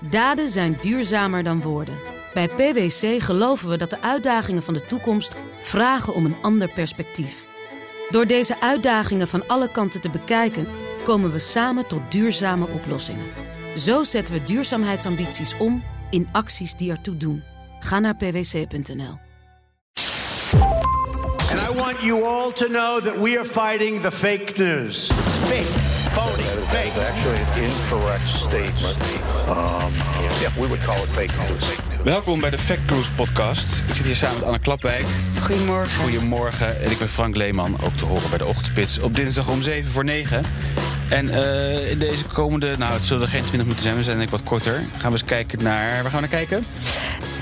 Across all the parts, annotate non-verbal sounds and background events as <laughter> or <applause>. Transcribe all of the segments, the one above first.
Daden zijn duurzamer dan woorden. Bij PwC geloven we dat de uitdagingen van de toekomst vragen om een ander perspectief. Door deze uitdagingen van alle kanten te bekijken, komen we samen tot duurzame oplossingen. Zo zetten we duurzaamheidsambities om in acties die ertoe doen. Ga naar pwc.nl. And I want you all to know that we are fighting the fake news. It's fake, phony, fake. actually an incorrect statement. Um, yeah, we would call it fake news. Welkom bij de Fact Cruise podcast. Ik zit hier samen met Anne Klapwijk. Goedemorgen. Goedemorgen. En ik ben Frank Leeman, ook te horen bij de Ochtendspits. Op dinsdag om 7 voor 9. En eh, in deze komende, nou het zullen er geen 20 minuten zijn, we zijn denk ik wat korter. Gaan we eens kijken naar, waar gaan we naar kijken?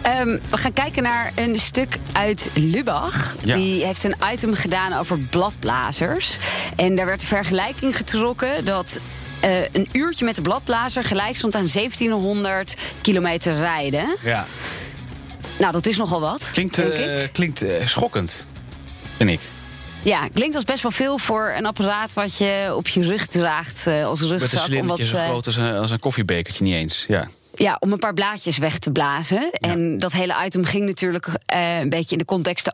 Ehm, we gaan kijken naar een stuk uit Lubach. Ja. Die heeft een item gedaan over bladblazers. En daar werd de vergelijking getrokken dat eh, een uurtje met de bladblazer gelijk stond aan 1700 kilometer rijden. Ja. Nou, dat is nogal wat. Klinkt, eh, klinkt eh, schokkend, vind ik. Ja, klinkt als best wel veel voor een apparaat wat je op je rug draagt eh, als Met een rugzak. Om, cilindertje wat, zo eh, groot als een, als een koffiebekertje, niet eens. Ja. ja, om een paar blaadjes weg te blazen. En dat hele item ging natuurlijk eh, een beetje in de context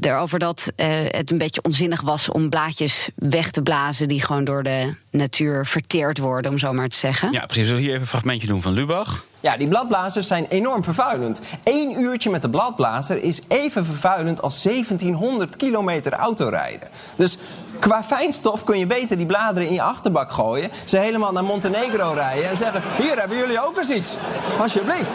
erover dat het een beetje onzinnig was om blaadjes weg te blazen die gewoon door de natuur verteerd worden, om zo maar te zeggen. ja, precies. We zullen hier even een fragmentje doen van Lubach. Ja, die bladblazers zijn enorm vervuilend. Eén uurtje met de bladblazer is even vervuilend als 1700 kilometer autorijden. Dus qua fijnstof kun je beter die bladeren in je achterbak gooien... ze helemaal naar Montenegro rijden en zeggen... hier hebben jullie ook eens iets, alsjeblieft.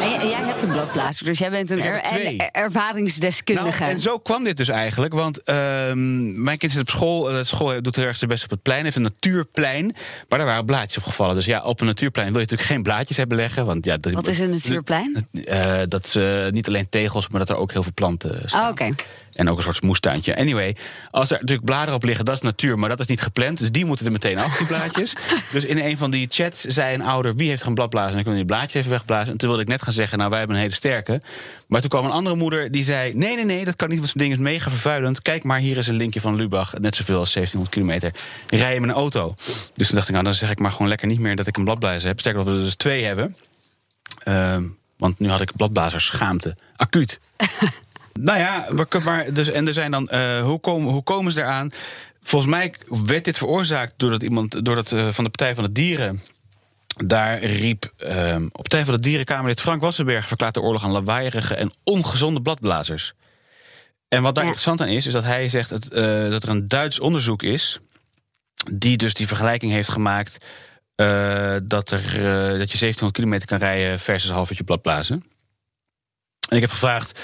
En jij, hebt een bladblazer, dus jij bent een er- er ervaringsdeskundige. Nou, en zo kwam dit dus eigenlijk. Want ehm, mijn kind zit op school. De school doet heel erg zijn best op het plein. Heeft een natuurplein. Maar daar waren blaadjes op gevallen. Dus ja, op een natuurplein wil je natuurlijk geen blaadjes hebben leggen. Want ja, Wat is een natuurplein? Eh, dat eh, niet alleen tegels, maar dat er ook heel veel planten staan. Oké. En ook een soort moestuintje. Anyway, als er natuurlijk bladeren op liggen, dat is natuur, maar dat is niet gepland. Dus die moeten er meteen af, die blaadjes. <laughs> dus in een van die chats zei een ouder: wie heeft een bladblazer? En ik wil die blaadjes even wegblazen. En toen wilde ik net gaan zeggen: nou, wij hebben een hele sterke. Maar toen kwam een andere moeder die zei: nee, nee, nee, dat kan niet, want zo'n ding is mega vervuilend. Kijk maar, hier is een linkje van Lubach, net zoveel als 1700 kilometer. Rij je met een auto. Dus toen dacht ik: nou, dan zeg ik maar gewoon lekker niet meer dat ik een bladblazer heb. Sterker dat we dus twee hebben. Ehm, want nu had ik bladblazersschaamte. Acuut. <laughs> Nou ja, maar, dus, en er zijn dan, eh, hoe, komen, hoe komen ze eraan? Volgens mij werd dit veroorzaakt doordat iemand, doordat eh, van de Partij van de Dieren. Daar riep ehm, op Partij van de Dierenkamerlid Frank Wassenberg verklaart de oorlog aan lawaaierige en ongezonde bladblazers. En wat daar Ja. interessant aan is, is dat hij zegt dat, eh, dat er een Duits onderzoek is. die dus die vergelijking heeft gemaakt. eh, dat, er, eh, dat je 1700 kilometer kan rijden versus een half uurtje bladblazen. En ik heb gevraagd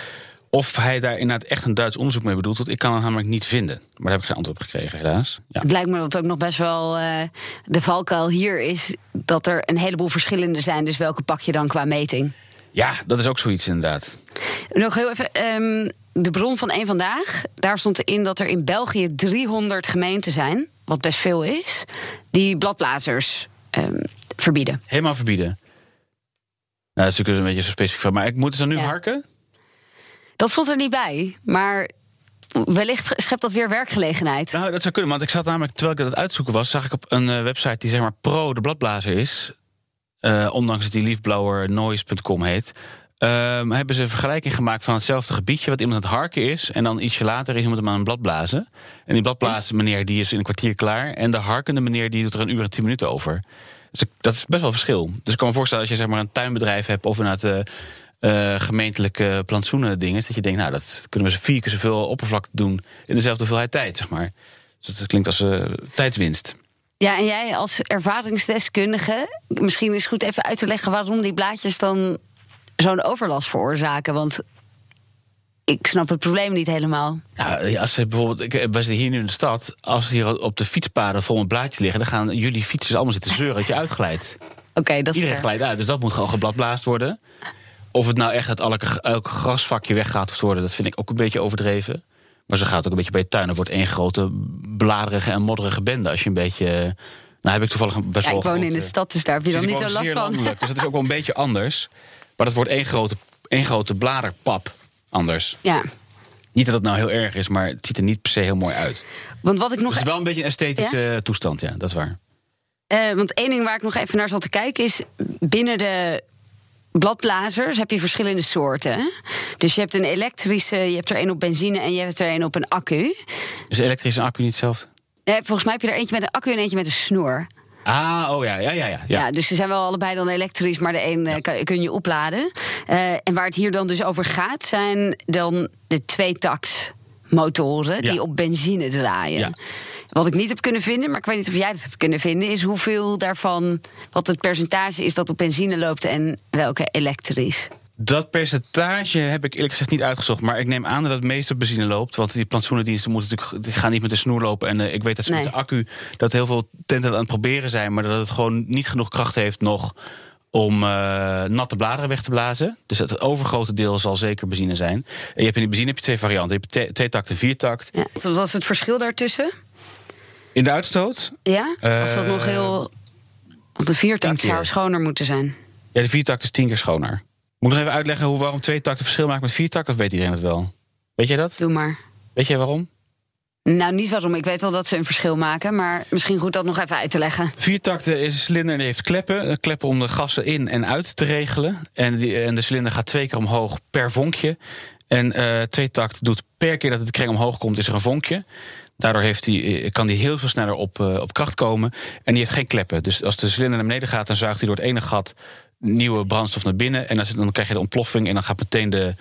of hij daar inderdaad echt een Duits onderzoek mee bedoelt. Want ik kan het namelijk niet vinden. Maar daar heb ik geen antwoord op gekregen, helaas. Ja. Het lijkt me dat ook nog best wel eh, de valkuil hier is dat er een heleboel verschillende zijn. Dus welke pak je dan qua meting? ja, dat is ook zoiets inderdaad. Nog heel even, ehm, de bron van één vandaag. Daar stond in dat er in België 300 gemeenten zijn, wat best veel is, die bladblazers ehm, verbieden. Helemaal verbieden. Nou, dat is natuurlijk een beetje zo specifiek van. Maar ik moet ze dan nu Ja. harken? Dat stond er niet bij, maar wellicht schept dat weer werkgelegenheid. Nou, dat zou kunnen. Want ik zat namelijk, terwijl ik dat uitzoeken was... zag ik op een eh, website die zeg maar pro de bladblazer is... eh, ondanks dat die leafblowernoise.com heet... ehm, hebben ze een vergelijking gemaakt van hetzelfde gebiedje... wat iemand aan het harken is. En dan ietsje later is iemand hem aan een blad blazen. En die bladblazen meneer die is in een kwartier klaar. En de harkende meneer die doet er een uur en tien minuten over. Dus dat is best wel verschil. Dus ik kan me voorstellen als je zeg maar een tuinbedrijf hebt... of inderdaad eh, eh, gemeentelijke plantsoenen dingen... dat je denkt, nou, dat kunnen we vier keer zoveel oppervlakte doen... in dezelfde hoeveelheid tijd, zeg maar. Dus dat klinkt als eh, tijdswinst. Ja, en jij als ervaringsdeskundige, misschien is het goed even uit te leggen waarom die blaadjes dan zo'n overlast veroorzaken. Want ik snap het probleem niet helemaal. Nou, als ze bijvoorbeeld, ik, wij zitten hier nu in de stad. Als hier op de fietspaden vol met blaadjes liggen, dan gaan jullie fietsers allemaal zitten zeuren dat je uitglijdt. Oké, dat is Iedereen glijdt uit, dus dat moet gewoon gebladblaast worden. Of het nou echt uit elke, elk grasvakje weggaat worden, dat vind ik ook een beetje overdreven. Maar zo gaat ook een beetje bij je tuin. Er wordt één grote bladerige en modderige bende. Als je een beetje. Nou, heb ik toevallig best Ja, wel. ik woon in de stad, dus daar heb je dan Precies, niet zo last van. landelijk, dus dat is ook wel een beetje anders. Maar dat wordt één grote, één grote bladerpap anders. Ja, Niet dat het nou heel erg is, maar het ziet er niet per se heel mooi uit. want wat ik nog. Het is wel een beetje een esthetische toestand, ja, dat is waar. Eh, want één ding waar ik nog even naar zat te kijken is... binnen de bladblazers heb je verschillende soorten. Dus je hebt een elektrische, je hebt er een op benzine... en je hebt er een op een accu. Is elektrisch en accu niet hetzelfde? Eh, volgens mij heb je er eentje met een accu en eentje met een snoer. Ah, oh ja, ja, ja. ja. Ja. dus ze zijn wel allebei dan elektrisch, maar de een eh, kan, kun je opladen. Eh, en waar het hier dan dus over gaat, zijn dan de tweetakt motoren die op benzine draaien. Ja. Wat ik niet heb kunnen vinden, maar ik weet niet of jij het hebt kunnen vinden, is hoeveel daarvan, wat het percentage is dat op benzine loopt en welke elektrisch. Dat percentage heb ik eerlijk gezegd niet uitgezocht. Maar ik neem aan dat het meest op benzine loopt. Want die plantsoenendiensten moeten natuurlijk, die gaan niet met de snoer lopen. En eh, ik weet dat ze Nee. met de accu dat heel veel tenten aan het proberen zijn. Maar dat het gewoon niet genoeg kracht heeft nog om eh, natte bladeren weg te blazen. Dus het overgrote deel zal zeker benzine zijn. En je hebt in die benzine heb je twee varianten. Je hebt twee takt en vier takt. Ja, wat is het verschil daartussen? In de uitstoot, Ja? Als dat Eh, nog heel. Want de viertakt zou schoner moeten zijn. ja, de vier takt is tien keer schoner. Moet ik nog even uitleggen hoe, waarom twee takten verschil maakt met vier takt? Of weet iedereen het wel? Weet jij dat? Doe maar. Weet jij waarom? Nou, niet waarom. Ik weet wel dat ze een verschil maken, maar misschien goed dat nog even uit te leggen. Viertakten is een cilinder en die heeft kleppen. Eh, Kleppen om de gassen in en uit te regelen. En, die, en de cilinder gaat twee keer omhoog per vonkje. En eh twee takt doet per keer dat het de kreng omhoog komt, is er een vonkje. Daardoor heeft die, eh, kan die heel veel sneller op, eh, op kracht komen. En die heeft geen kleppen. Dus als de cilinder naar beneden gaat, dan zuigt hij door het ene gat nieuwe brandstof naar binnen. En als, dan krijg je de ontploffing en dan gaat meteen de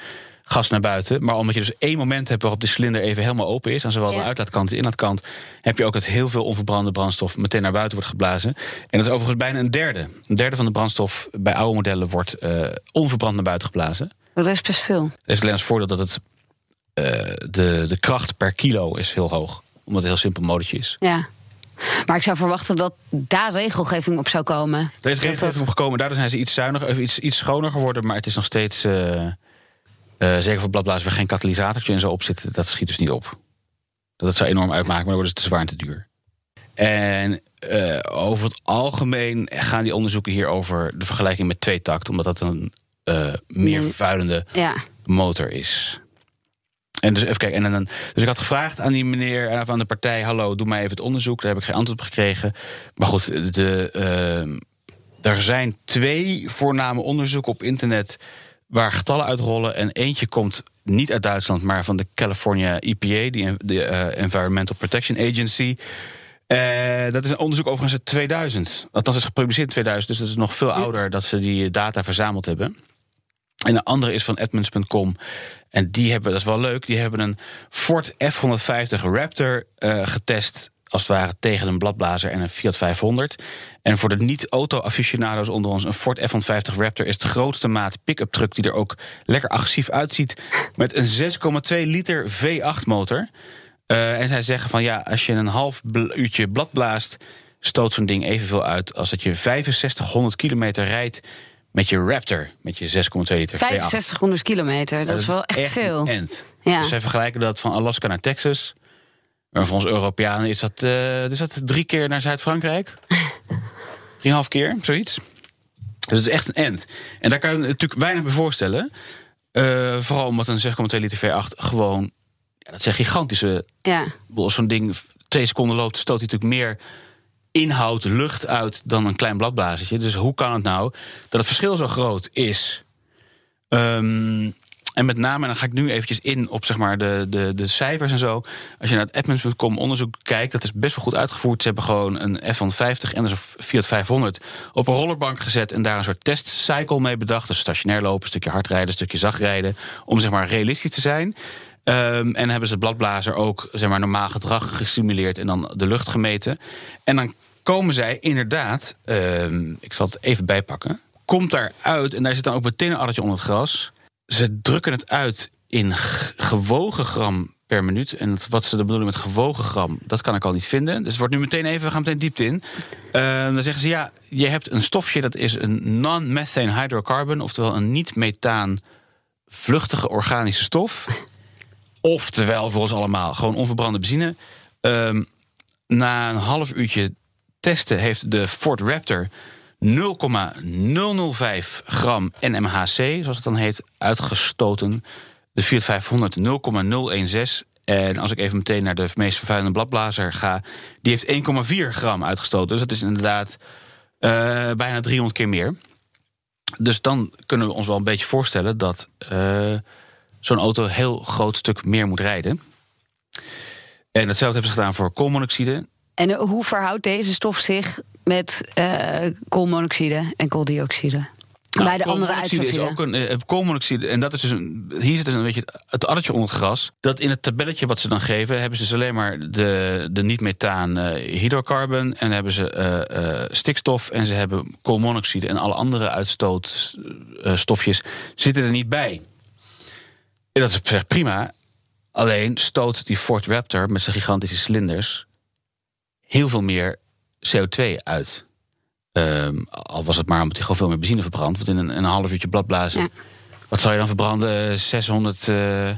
gas naar buiten. Maar omdat je dus één moment hebt waarop de cilinder even helemaal open is, aan zowel de uitlaatkant als de inlaatkant, heb je ook dat heel veel onverbrande brandstof meteen naar buiten wordt geblazen. En dat is overigens bijna een derde. Een derde van de brandstof bij oude modellen wordt eh, onverbrand naar buiten geblazen. Dat is best veel. Dat heeft alleen als voordeel dat het, de, de kracht per kilo is heel hoog. Omdat het heel simpel motortje is. Ja. Maar ik zou verwachten dat daar regelgeving op zou komen. Er is regelgeving dat- opgekomen, daardoor zijn ze iets zuiniger, of iets, iets schoner geworden. Maar het is nog steeds, eh, eh, zeker voor bladblazers waar geen katalysatortje en zo op zit, dat schiet dus niet op. Dat het zou enorm uitmaken, maar dan wordt het te zwaar en te duur. En eh, over het algemeen gaan die onderzoeken hier over de vergelijking met twee takt, omdat dat een eh, meer Mm. vervuilende Ja. motor is. En dus even kijken. En dan, dus ik had gevraagd aan die meneer en aan de partij: hallo, doe mij even het onderzoek. Daar heb ik geen antwoord op gekregen. Maar goed, de, ehm, er zijn twee voorname onderzoeken op internet waar getallen uitrollen. En eentje komt niet uit Duitsland, maar van de California EPA, die de eh, Environmental Protection Agency. Eh, dat is een onderzoek overigens uit 2000. Althans, is gepubliceerd in 2000, dus dat is nog veel ouder dat ze die data verzameld hebben. En de andere is van Edmunds.com. En die hebben, dat is wel leuk, die hebben een Ford F-150 Raptor eh, getest. Als het ware tegen een bladblazer en een Fiat 500. En voor de niet-auto-aficionado's onder ons... een Ford F-150 Raptor is de grootste maat pick-up truck... die er ook lekker agressief uitziet. Met een 6,2 liter V8-motor. Eh, en zij zeggen van ja, als je een half uurtje blad blaast... stoot zo'n ding evenveel uit als dat je 6500 kilometer rijdt... met je Raptor, met je 6,2 liter V8. 6500 kilometer, dat is wel echt veel. Een end. Ja. Dus zij vergelijken dat van Alaska naar Texas. Maar voor ons Europeanen is dat, eh, is dat drie keer naar Zuid-Frankrijk. <laughs> Drieënhalf keer, zoiets. Dus het is echt een end. En daar kan je natuurlijk weinig bij voorstellen. Eh, vooral omdat een 6,2 liter V8 gewoon... Ja, dat zijn gigantische... Ja. Als zo'n ding twee seconden loopt, stoot hij natuurlijk meer inhoud, lucht uit dan een klein bladblazertje. Dus hoe kan het nou dat het verschil zo groot is? Ehm, en met name, dan ga ik nu eventjes in op zeg maar, de, de, de cijfers en zo. Als je naar het Edmunds.com onderzoek kijkt, dat is best wel goed uitgevoerd. Ze hebben gewoon een F-150 en dus een Fiat 500 op een rollerbank gezet... en daar een soort testcycle mee bedacht. Dus stationair lopen, stukje hard rijden, een stukje zacht rijden... om zeg maar realistisch te zijn. Ehm, en hebben ze het bladblazer ook zeg maar, normaal gedrag gesimuleerd... en dan de lucht gemeten. En dan komen zij inderdaad, ehm, ik zal het even bijpakken... komt daaruit, en daar zit dan ook meteen een addertje onder het gras... Ze drukken het uit in gewogen gram per minuut. En wat ze bedoelen met gewogen gram, dat kan ik al niet vinden. Dus het wordt nu meteen even, we gaan meteen diepte in. Eh, dan zeggen ze, ja, je hebt een stofje, dat is een non-methane hydrocarbon... oftewel een niet-methaan vluchtige organische stof. Oftewel, voor ons allemaal, gewoon onverbrande benzine. Ehm, na een half uurtje testen heeft de Ford Raptor 0,005 gram NMHC, zoals het dan heet, uitgestoten. De Fiat 500 0,016 En als ik even meteen naar de meest vervuilende bladblazer ga, die heeft 1,4 gram uitgestoten. Dus dat is inderdaad eh, bijna 300 keer meer. Dus dan kunnen we ons wel een beetje voorstellen dat eh, zo'n auto een heel groot stuk meer moet rijden. En hetzelfde hebben ze gedaan voor koolmonoxide. En eh, hoe verhoudt deze stof zich met eh, koolmonoxide en kooldioxide? Bij de andere koolmonoxide is ook een eh, koolmonoxide. En dat is dus een, hier zit dus een beetje het, het addertje onder het gras. Dat in het tabelletje wat ze dan geven, hebben ze dus alleen maar de, de niet-methaan eh, hydrocarbon. En hebben ze stikstof en ze hebben koolmonoxide. En alle andere uitstootstofjes zitten er niet bij. En dat is prima. Alleen stoot die Ford Raptor met zijn gigantische cilinders heel veel meer CO2 uit. Ehm, al was het maar omdat hij gewoon veel meer benzine verbrandt. Want in een, een half uurtje bladblazen. Ja. Wat zou je dan verbranden? 600, eh Eh,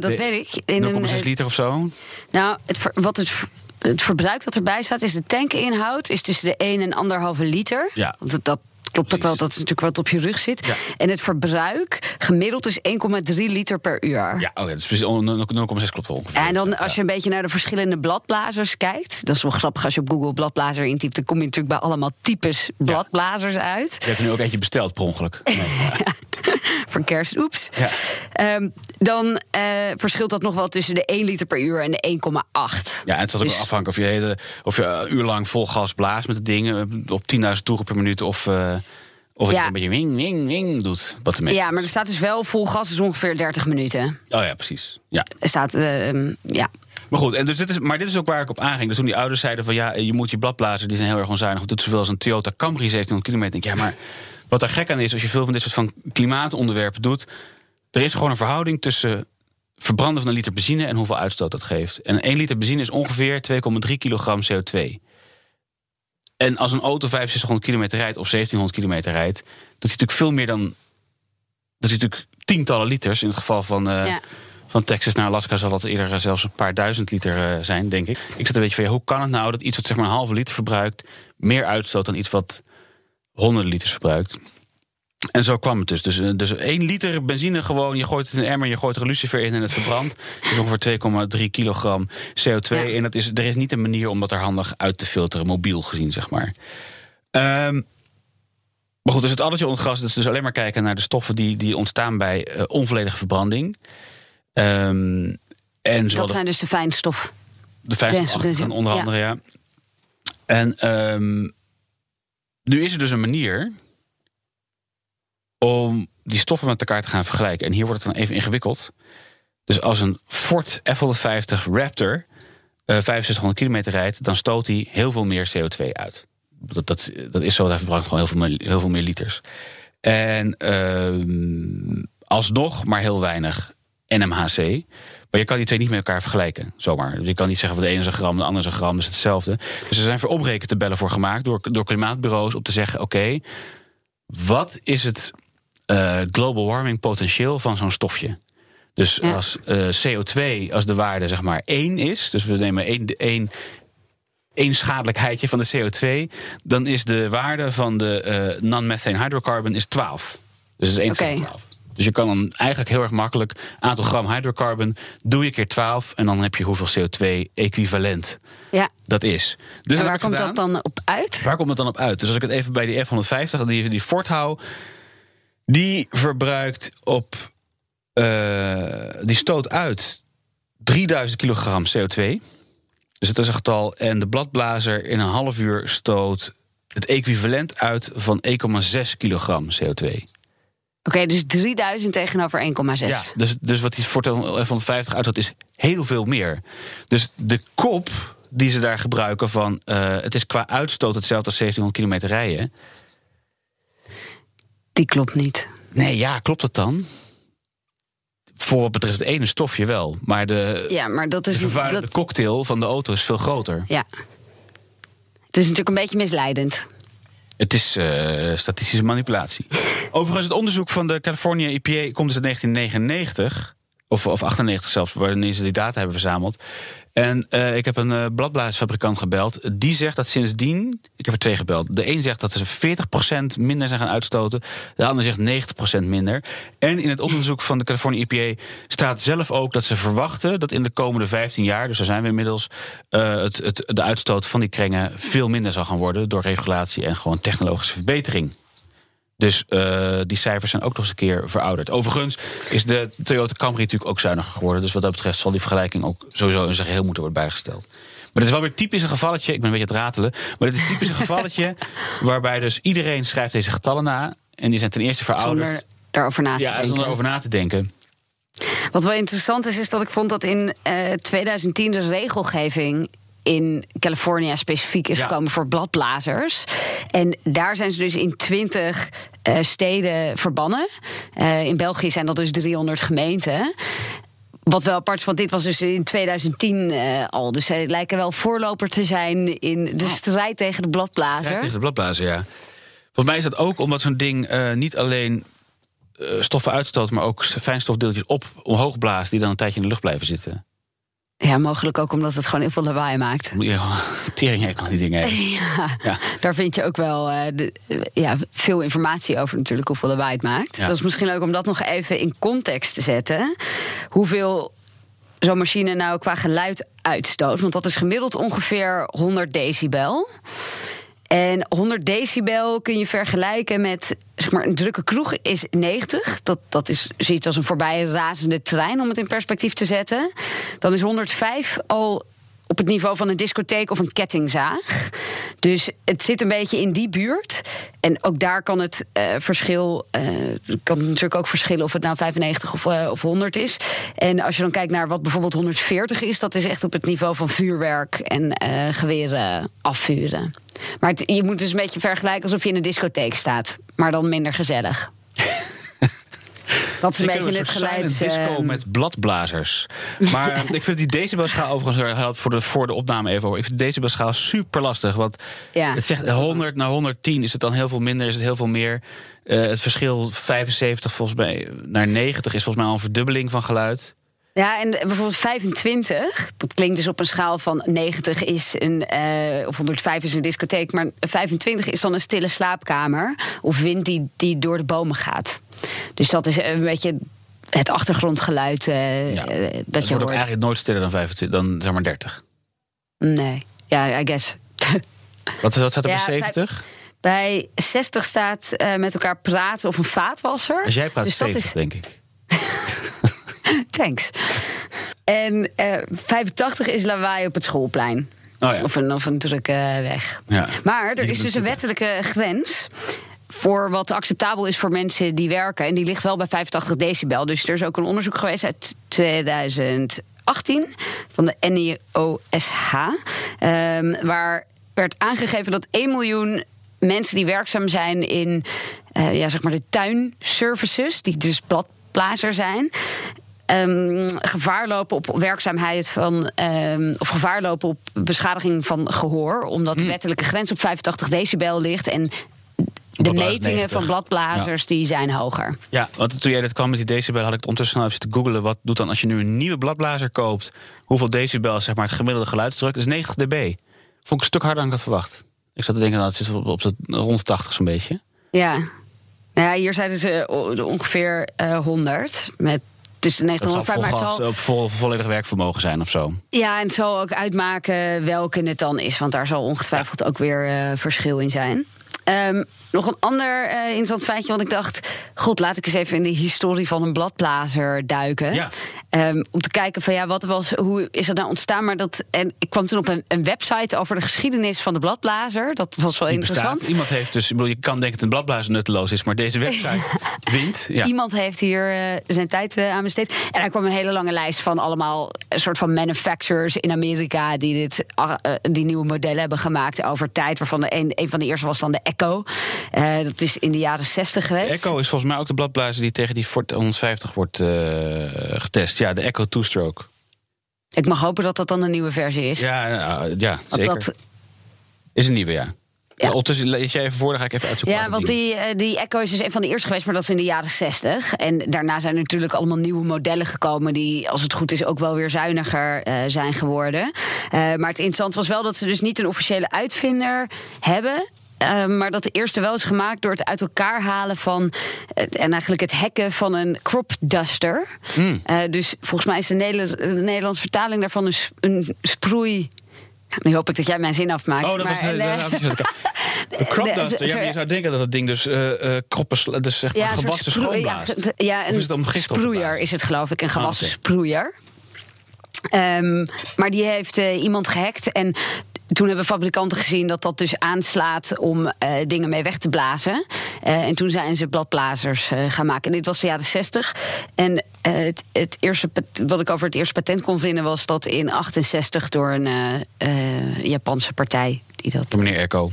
dat De- weet ik. In 0,6 een, eh, liter of zo? Nou, het, wat het, het verbruik dat erbij staat, is de tankinhoud is tussen de 1 en 1,5 liter. Ja. Want dat, dat klopt ook wel, dat is natuurlijk wat op je rug zit. Ja. En het verbruik gemiddeld is 1,3 liter per uur. Ja, oh ja, dat is precies on- 0,6 klopt wel ongeveer. En dan als je een beetje naar de verschillende bladblazers kijkt... dat is wel grappig als je op Google bladblazer intypt... dan kom je natuurlijk bij allemaal types bladblazers uit. Je hebt er nu ook eentje besteld per ongeluk. <laughs> Nee. Voor kerst, oeps. Ja. Ehm, dan eh, verschilt dat nog wel tussen de 1 liter per uur en de 1,8. Ja, en het zal ook Dus- afhangen of je, hele, of je een uur lang vol gas blaast met de dingen... op 10.000 toeren per minuut of, eh, of het Ja. een beetje wing, wing, wing doet. Wat ermee. Ja, maar er staat dus wel vol gas is ongeveer 30 minuten. Oh ja, precies. Ja. Er staat, ehm, ja. Maar goed, en dus dit is, maar dit is ook waar ik op aanging. Dus toen die ouders zeiden van ja, je moet je bladblazen, die zijn heel erg onzuinig. Doet zoveel als een Toyota Camry 1700 kilometer. Denk ik, ja, maar wat er gek aan is, als je veel van dit soort van klimaatonderwerpen doet, er is gewoon een verhouding tussen verbranden van een liter benzine en hoeveel uitstoot dat geeft. En 1 liter benzine is ongeveer 2,3 kilogram CO2. En als een auto 6500 kilometer rijdt of 1700 kilometer rijdt, doet hij natuurlijk veel meer dan. Dat is natuurlijk tientallen liters. In het geval van, eh, Ja. van Texas naar Alaska zal dat eerder eh, zelfs een paar duizend liter eh, zijn, denk ik. Ik zat een beetje van ja, hoe kan het nou dat iets wat zeg maar een halve liter verbruikt, meer uitstoot dan iets wat honderden liters verbruikt? En zo kwam het dus. Dus, eh, dus 1 liter benzine gewoon, je gooit het in een emmer, je gooit er een lucifer in en het verbrandt. Dat is ongeveer 2,3 kilogram CO2. Ja. En dat is, er is niet een manier om dat er handig uit te filteren, mobiel gezien, zeg maar. Ehm, maar goed, dus het addertje onder het gras, dat is dus alleen maar kijken naar de stoffen die, die ontstaan bij eh, onvolledige verbranding. Ehm, en Dat zijn dus de fijnstof. de Des- des- onder andere, ja. En ehm, nu is er dus een manier om die stoffen met elkaar te gaan vergelijken. En hier wordt het dan even ingewikkeld. Dus als een Ford F-150 Raptor eh 6500 kilometer rijdt... dan stoot hij heel veel meer CO2 uit. Dat, dat, dat is zo, hij verbrandt gewoon heel veel, heel veel meer liters. En ehm, alsnog maar heel weinig NMHC. Maar je kan die twee niet met elkaar vergelijken, zomaar. Dus je kan niet zeggen van de ene is een gram, de andere is een gram, dus hetzelfde. Dus er zijn voor oprekentabellen voor gemaakt door, door klimaatbureaus... om te zeggen, oké, wat is het eh, global warming potentieel van zo'n stofje? Dus Ja. als eh, CO2, als de waarde zeg maar 1 is... dus we nemen één, één, één schadelijkheidje van de CO2... dan is de waarde van de eh, non-methane hydrocarbon is 12. Dus is 1 Oké. tegen 12. Dus je kan dan eigenlijk heel erg makkelijk... aantal gram hydrocarbon, doe je keer 12... en dan heb je hoeveel CO2 equivalent Ja. dat is. Dus en waar komt gedaan. dat dan op uit? Waar komt het dan op uit? Dus als ik het even bij die F-150, die, die Ford hou... die verbruikt op... eh, die stoot uit 3000 kilogram CO2. Dus dat is een getal. En de bladblazer in een half uur stoot het equivalent uit van 1,6 kilogram CO2. Oké, dus 3000 tegenover 1,6. Ja, dus, dus wat die Ford F-150 uitstoot is heel veel meer. Dus de kop die ze daar gebruiken van... eh, het is qua uitstoot hetzelfde als 1700 kilometer rijden... Die klopt niet. Nee, ja, klopt dat dan? Voor wat betreft het ene stofje wel. Maar de, Ja, maar dat de is... Dat, cocktail van de auto is veel groter. ja. Het is natuurlijk een beetje misleidend. Het is eh, statistische manipulatie. <laughs> Overigens, het onderzoek van de California EPA komt dus uit 1999. Of, of 98 zelfs, wanneer ze die data hebben verzameld. En eh, ik heb een uh, bladblaasfabrikant gebeld. Die zegt dat sindsdien. Ik heb er twee gebeld. De een zegt dat ze 40% minder zijn gaan uitstoten. De ander zegt 90% minder. En in het onderzoek van de California EPA staat zelf ook dat ze verwachten dat in de komende 15 jaar, dus daar zijn we inmiddels, uh, het, het, de uitstoot van die krengen veel minder zal gaan worden. Door regulatie en gewoon technologische verbetering. Dus uh, die cijfers zijn ook nog eens een keer verouderd. Overigens is de Toyota Camry natuurlijk ook zuiniger geworden. Dus wat dat betreft zal die vergelijking ook sowieso in zijn geheel moeten worden bijgesteld. Maar het is wel weer typisch een gevalletje. Ik ben een beetje het ratelen. Maar het is typisch een gevalletje <laughs> waarbij dus iedereen schrijft deze getallen na. En die zijn ten eerste verouderd. Zonder daarover na te ja, denken. zonder erover na te denken. Wat wel interessant is, is dat ik vond dat in uh, 2010 de regelgeving in California specifiek is Ja. gekomen voor bladblazers. En daar zijn ze dus in 20 eh, steden verbannen. Eh, in België zijn dat dus 300 gemeenten. Wat wel apart is, want dit was dus in 2010 eh, al. Dus zij lijken wel voorloper te zijn in de strijd tegen de bladblazer. Tegen de bladblazer, ja. Volgens mij is dat ook omdat zo'n ding niet alleen stoffen uitstoot, maar ook fijnstofdeeltjes op omhoog blaast die dan een tijdje in de lucht blijven zitten. Ja, mogelijk ook omdat het gewoon heel veel lawaai maakt. Gewoon tering heeft nog die dingen. <laughs> Ja, Ja. daar vind je ook wel eh, de, ja, veel informatie over natuurlijk, hoeveel lawaai het maakt. Ja. Dat is misschien leuk om dat nog even in context te zetten. Hoeveel zo'n machine nou qua geluid uitstoot. Want dat is gemiddeld ongeveer 100 decibel. En 100 decibel kun je vergelijken met zeg maar, een drukke kroeg is 90. Dat, dat is zoiets als een voorbij razende trein, om het in perspectief te zetten. Dan is 105 al op het niveau van een discotheek of een kettingzaag. Dus het zit een beetje in die buurt. En ook daar kan het eh, verschil. het kan natuurlijk ook verschillen of het nou 95 of, eh, of 100 is. En als je dan kijkt naar wat bijvoorbeeld 140 is, dat is echt op het niveau van vuurwerk en geweren afvuren. Maar je moet dus een beetje vergelijken alsof je in een discotheek staat, maar dan minder gezellig. Dat is een beetje het geluid. disco eh, met bladblazers. <laughs> Maar eh, ik vind die decibelschaal overigens, voor de, voor de opname even over. Ik vind de decibelschaal super lastig. Want Ja. het zegt 100 naar 110 is het dan heel veel minder, is het heel veel meer. Eh, het verschil 75 volgens mij naar 90 is volgens mij al een verdubbeling van geluid. Ja, en bijvoorbeeld 25, dat klinkt dus op een schaal van 90 is een, eh, of 105 is een discotheek, maar 25 is dan een stille slaapkamer of wind die, die door de bomen gaat. Dus dat is een beetje het achtergrondgeluid eh, Ja. eh, dat het je wordt ook hoort. eigenlijk nooit stiller dan 25, dan zeg maar 30. Nee, ja, I guess. <laughs> Wat, is, wat staat er Ja, bij vijf- 70? Bij 60 staat eh, met elkaar praten of een vaatwasser. Als jij praat dus dat 70, is denk ik. <laughs> Thanks. En eh 85 is lawaai op het schoolplein. Oh ja. Of, een, of een drukke weg. Ja. Maar er is dus een wettelijke grens voor wat acceptabel is voor mensen die werken. En die ligt wel bij 85 decibel. Dus er is ook een onderzoek geweest uit 2018 van de NIOSH. ehm, waar werd aangegeven dat 1 miljoen mensen die werkzaam zijn in eh, ja, zeg maar de tuinservices, die dus bladblazer zijn. ehm, gevaar lopen op werkzaamheid van. ehm, of gevaar lopen op beschadiging van gehoor. Omdat de wettelijke grens op 85 decibel ligt. En de metingen 90. van bladblazers die zijn hoger. Ja, want toen jij dat kwam met die decibel, had ik het ondertussen even te googelen. Wat doet dan als je nu een nieuwe bladblazer koopt? Hoeveel decibel is zeg maar het gemiddelde geluidsdruk? Dat is 90 dB. Vond ik een stuk harder dan ik had verwacht. Ik zat te denken, nou, het zit op, op de, rond de 80 zo'n beetje. Ja. Nou ja, hier zeiden ze ongeveer eh 100. Met tussen 90 Dat en zal 105. Maar het zal, gas op vol, volledig werkvermogen zijn of zo. ja, en het zal ook uitmaken welke het dan is. Want daar zal ongetwijfeld ook weer eh, verschil in zijn. Ehm, nog een ander eh, interessant feitje, want ik dacht... god, laat ik eens even in de historie van een bladblazer duiken. Ja. Ehm, om te kijken van ja, wat was, hoe is dat nou ontstaan? Maar dat, en ik kwam toen op een, een website over de geschiedenis van de bladblazer. Dat was wel Die interessant. bestaat. Iemand heeft dus, ik bedoel, je kan denken dat een bladblazer nutteloos is, maar deze website <laughs> wint. Ja. Iemand heeft hier eh, zijn tijd eh, aan besteed. En daar kwam een hele lange lijst van allemaal een soort van manufacturers in Amerika die dit, ah, eh, die nieuwe modellen hebben gemaakt over tijd. Waarvan de een, een van de eerste was dan de Echo. Eh, dat is in de jaren 60 geweest. Echo is volgens mij ook de bladblazer die tegen die Ford 150 wordt eh, getest. Ja, de Echo Two-Stroke. Ik mag hopen dat dat dan een nieuwe versie is. Ja, eh, ja zeker. dat, Is een nieuwe, ja. Ja. Ondertussen lees jij even voor, dan ga ik even uitzoeken. Ja, want die, eh, die Echo is dus een van de eerste geweest, maar dat is in de jaren 60. En daarna zijn er natuurlijk allemaal nieuwe modellen gekomen... die, als het goed is, ook wel weer zuiniger eh, zijn geworden. Eh, maar het interessante was wel dat ze dus niet een officiële uitvinder hebben... eh, maar dat de eerste wel is gemaakt door het uit elkaar halen van. en eigenlijk het hacken van een crop duster. Hmm. Eh, dus volgens mij is de Nederlands- de Nederlandse vertaling daarvan een, een sproei. Nu hoop ik dat jij mijn zin afmaakt. Oh, dat maar, was een eh, <laughs> Een crop de- duster. Ja, je zou denken dat het ding dus kroppen, sla- dus zeg maar gewassen schoonblaast. Ja, een is het sproeier is het geloof ik, een gewassen Ah, oké. sproeier. Ehm, maar die heeft iemand gehackt en toen hebben fabrikanten gezien dat dat dus aanslaat om eh, dingen mee weg te blazen. Eh, en toen zijn ze bladblazers eh, gaan maken. En dit was de jaren 60. En het, het eerste, wat ik over het eerste patent kon vinden was dat in 68 door een Japanse partij. Die dat, meneer Echo.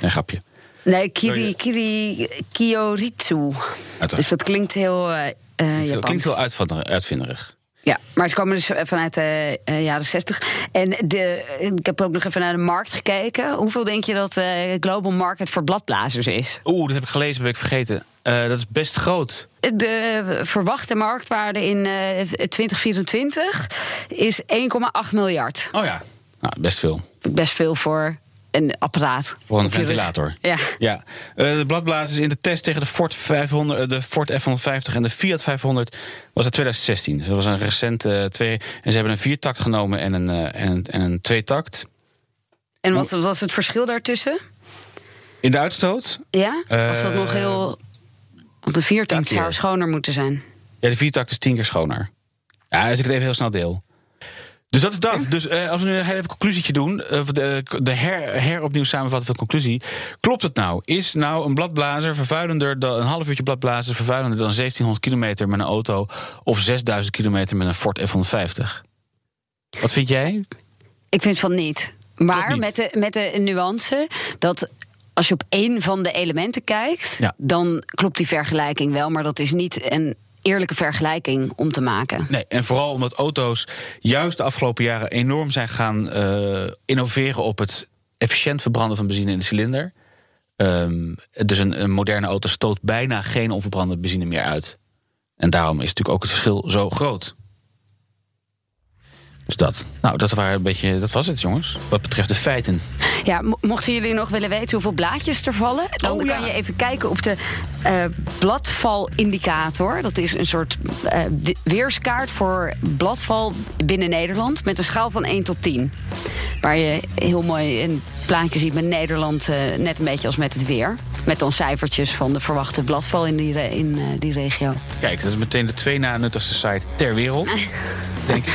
Nee, grapje. nee, Kiri. Kiri, Kyoritsu. Dus dat klinkt heel eh, Dat klinkt uitvinder- uitvinderig. Ja, maar ze komen dus vanuit de eh, jaren 60. En de, ik heb ook nog even naar de markt gekeken. Hoeveel denk je dat de global market voor bladblazers is? Oeh, dat heb ik gelezen, ben ik vergeten. Eh, dat is best groot. De verwachte marktwaarde in eh 2024 is 1,8 miljard. Oh ja, nou, best veel. Best veel voor een apparaat. Voor een ventilator. Ja. Ja, Eh, de bladblazers in de test tegen de Ford, 500, eh, de Ford F-150 en de Fiat 500 was het 2016. Dus dat was een recente eh, twee. En ze hebben een viertakt genomen en een, eh, en, een- en een tweetakt. En wat was het verschil daartussen? In de uitstoot, Ja? Was dat nog heel... Want de viertakt zou schoner moeten zijn. ja, de viertakt is tien keer schoner. Ja, als ik het even heel snel deel. Dus dat is dat. Dus eh, als we nu even een conclusietje doen, eh, de, de her, heropnieuw samenvatten van de conclusie. Klopt het nou? Is nou een bladblazer vervuilender dan een half uurtje bladblazer vervuilender dan 1700 kilometer met een auto of 6000 kilometer met een Ford F-150? Wat vind jij? Ik vind van niet. Maar niet. Met, de, met de nuance dat als je op één van de elementen kijkt, Ja. dan klopt die vergelijking wel. Maar dat is niet een eerlijke vergelijking om te maken. Nee, en vooral omdat auto's juist de afgelopen jaren enorm zijn gaan eh, innoveren op het efficiënt verbranden van benzine in de cilinder. Ehm, dus een, een moderne auto stoot bijna geen onverbrande benzine meer uit. En daarom is natuurlijk ook het verschil zo groot. Dus dat. Nou, dat, waren een beetje, dat was het, jongens. Wat betreft de feiten. Ja, mo- mochten jullie nog willen weten hoeveel blaadjes er vallen, dan Oh, ja. kan je even kijken op de eh, bladvalindicator. Dat is een soort eh, we- weerskaart voor bladval binnen Nederland met een schaal van 1 tot 10. Waar je heel mooi een plaatje ziet met Nederland, eh, net een beetje als met het weer. Met dan cijfertjes van de verwachte bladval in die, re- in, eh, die regio. Kijk, dat is meteen de twee na nuttigste site ter wereld. <laughs> denk ik.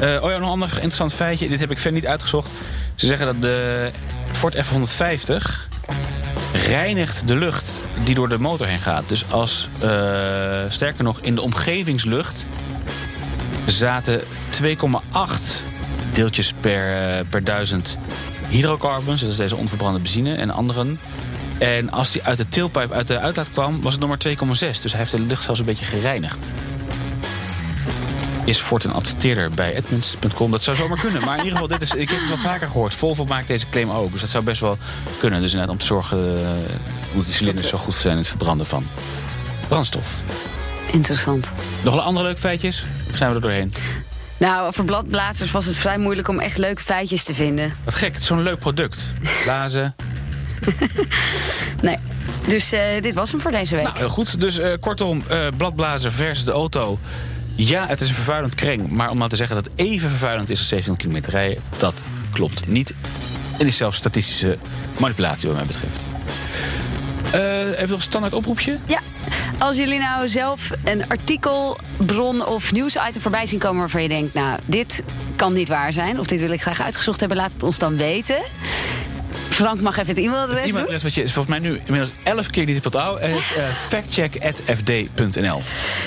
Eh, oh ja, nog een ander interessant feitje. Dit heb ik verder niet uitgezocht. Ze zeggen dat de Ford F-150 reinigt de lucht die door de motor heen gaat. Dus als, eh, sterker nog, in de omgevingslucht zaten 2,8 deeltjes per, eh, per duizend hydrocarbons. Dat is deze onverbrande benzine en anderen. En als die uit de tailpipe, uit de uitlaat kwam, was het nog maar 2,6. Dus hij heeft de lucht zelfs een beetje gereinigd. Is Ford een adverteerder bij Edmunds.com? Dat zou zomaar kunnen. Maar in ieder geval, dit is, ik heb het wel vaker gehoord. Volvo maakt deze claim ook. Dus dat zou best wel kunnen. Dus inderdaad om te zorgen uh, omdat die cilinders zo goed zijn in het verbranden van brandstof. Interessant. Nog een andere leuke feitjes? Of zijn we er doorheen? Nou, voor bladblazers was het vrij moeilijk om echt leuke feitjes te vinden. Wat gek, het is zo'n leuk product. Blazen. <laughs> Nee. Dus uh, dit was hem voor deze week. Nou, heel goed. Dus uh, kortom, uh, bladblazer versus de auto. Ja, het is een vervuilend kreng. Maar om nou te zeggen dat het even vervuilend is als 700 kilometer rijden... dat klopt niet. En is zelfs statistische manipulatie wat mij betreft. Uh, even nog een standaard oproepje? Ja. Als jullie nou zelf een artikel, bron of nieuwsitem voorbij zien komen... waarvan je denkt, nou, dit kan niet waar zijn... of dit wil ik graag uitgezocht hebben, laat het ons dan weten... Frank mag even het e-mailadres Het e-mailadres wat je is volgens mij nu inmiddels elf keer niet betaald. En is <laughs> uh, factcheck.fd.nl.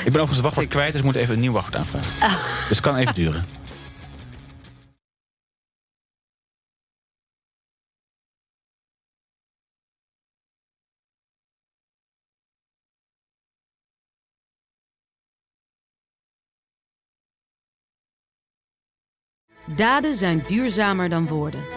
Ik ben overigens het wachtwoord kwijt, dus ik moet even een nieuw wachtwoord aanvragen. Ah. Dus het kan even <laughs> duren. Daden zijn duurzamer dan woorden.